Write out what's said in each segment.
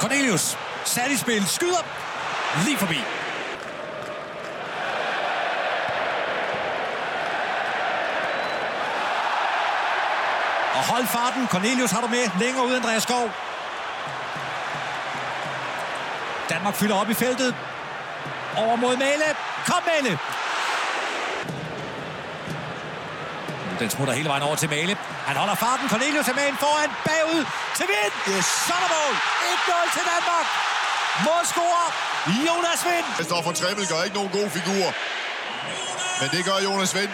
Cornelius, sat i spil, skyder lige forbi. Og hold farten. Cornelius har du med længere ud, Andreas Skov. Danmark fylder op i feltet. Over mod Mæle. Kom, Mæle! Den smutter hele vejen over til Mæle. Han holder farten. Cornelius er med en foran. Bagud til vind. Yes. Så er der mål. 1-0 til Danmark. Målscorer Jonas Vind. Christoffer Tremmel gør ikke nogen god figur. Men det gør Jonas Vind.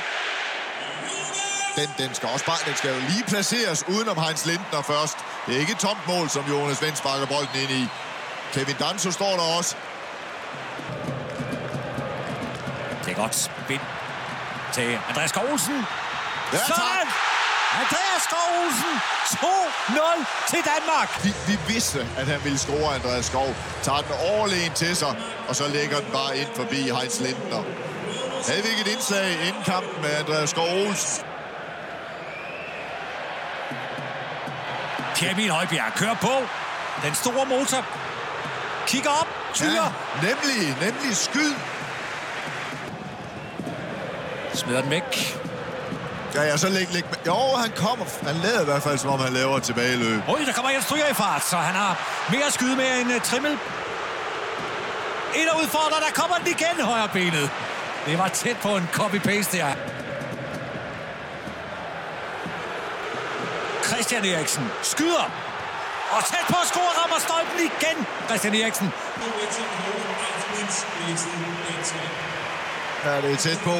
Den, den skal også bare, den skal jo lige placeres udenom Heinz Lindner først. Det er ikke et tomt mål, som Jonas Vind sparker bolden ind i. Kevin Danso står der også. Det er godt. Vind til Andreas Olsen. Ja, Sådan! tak. Andreas Skov Olsen. 2-0 til Danmark. Vi, vi vidste, at han ville score Andreas Skov. Tager den overlegen til sig, og så lægger den bare ind forbi Heinz Lindner. Havde vi ikke et indslag inden kampen med Andreas Skov Olsen? Emil Højbjerg kører på. Den store motor. Kigger op. Tyrer. Ja, nemlig, nemlig skyd. Smider den væk. Ja, ja, så læg, læg. Jo, han kommer. Han lader i hvert fald, som om han laver tilbageløb. Oj, der kommer Jens Stryger i fart, så han har mere skyde med end uh, Trimmel. Ind og udfordrer, der kommer den igen, højre benet. Det var tæt på en copy-paste der. Christian Eriksen skyder. Og tæt på at score, rammer stolpen igen. Christian Eriksen. Ja, det er tæt på.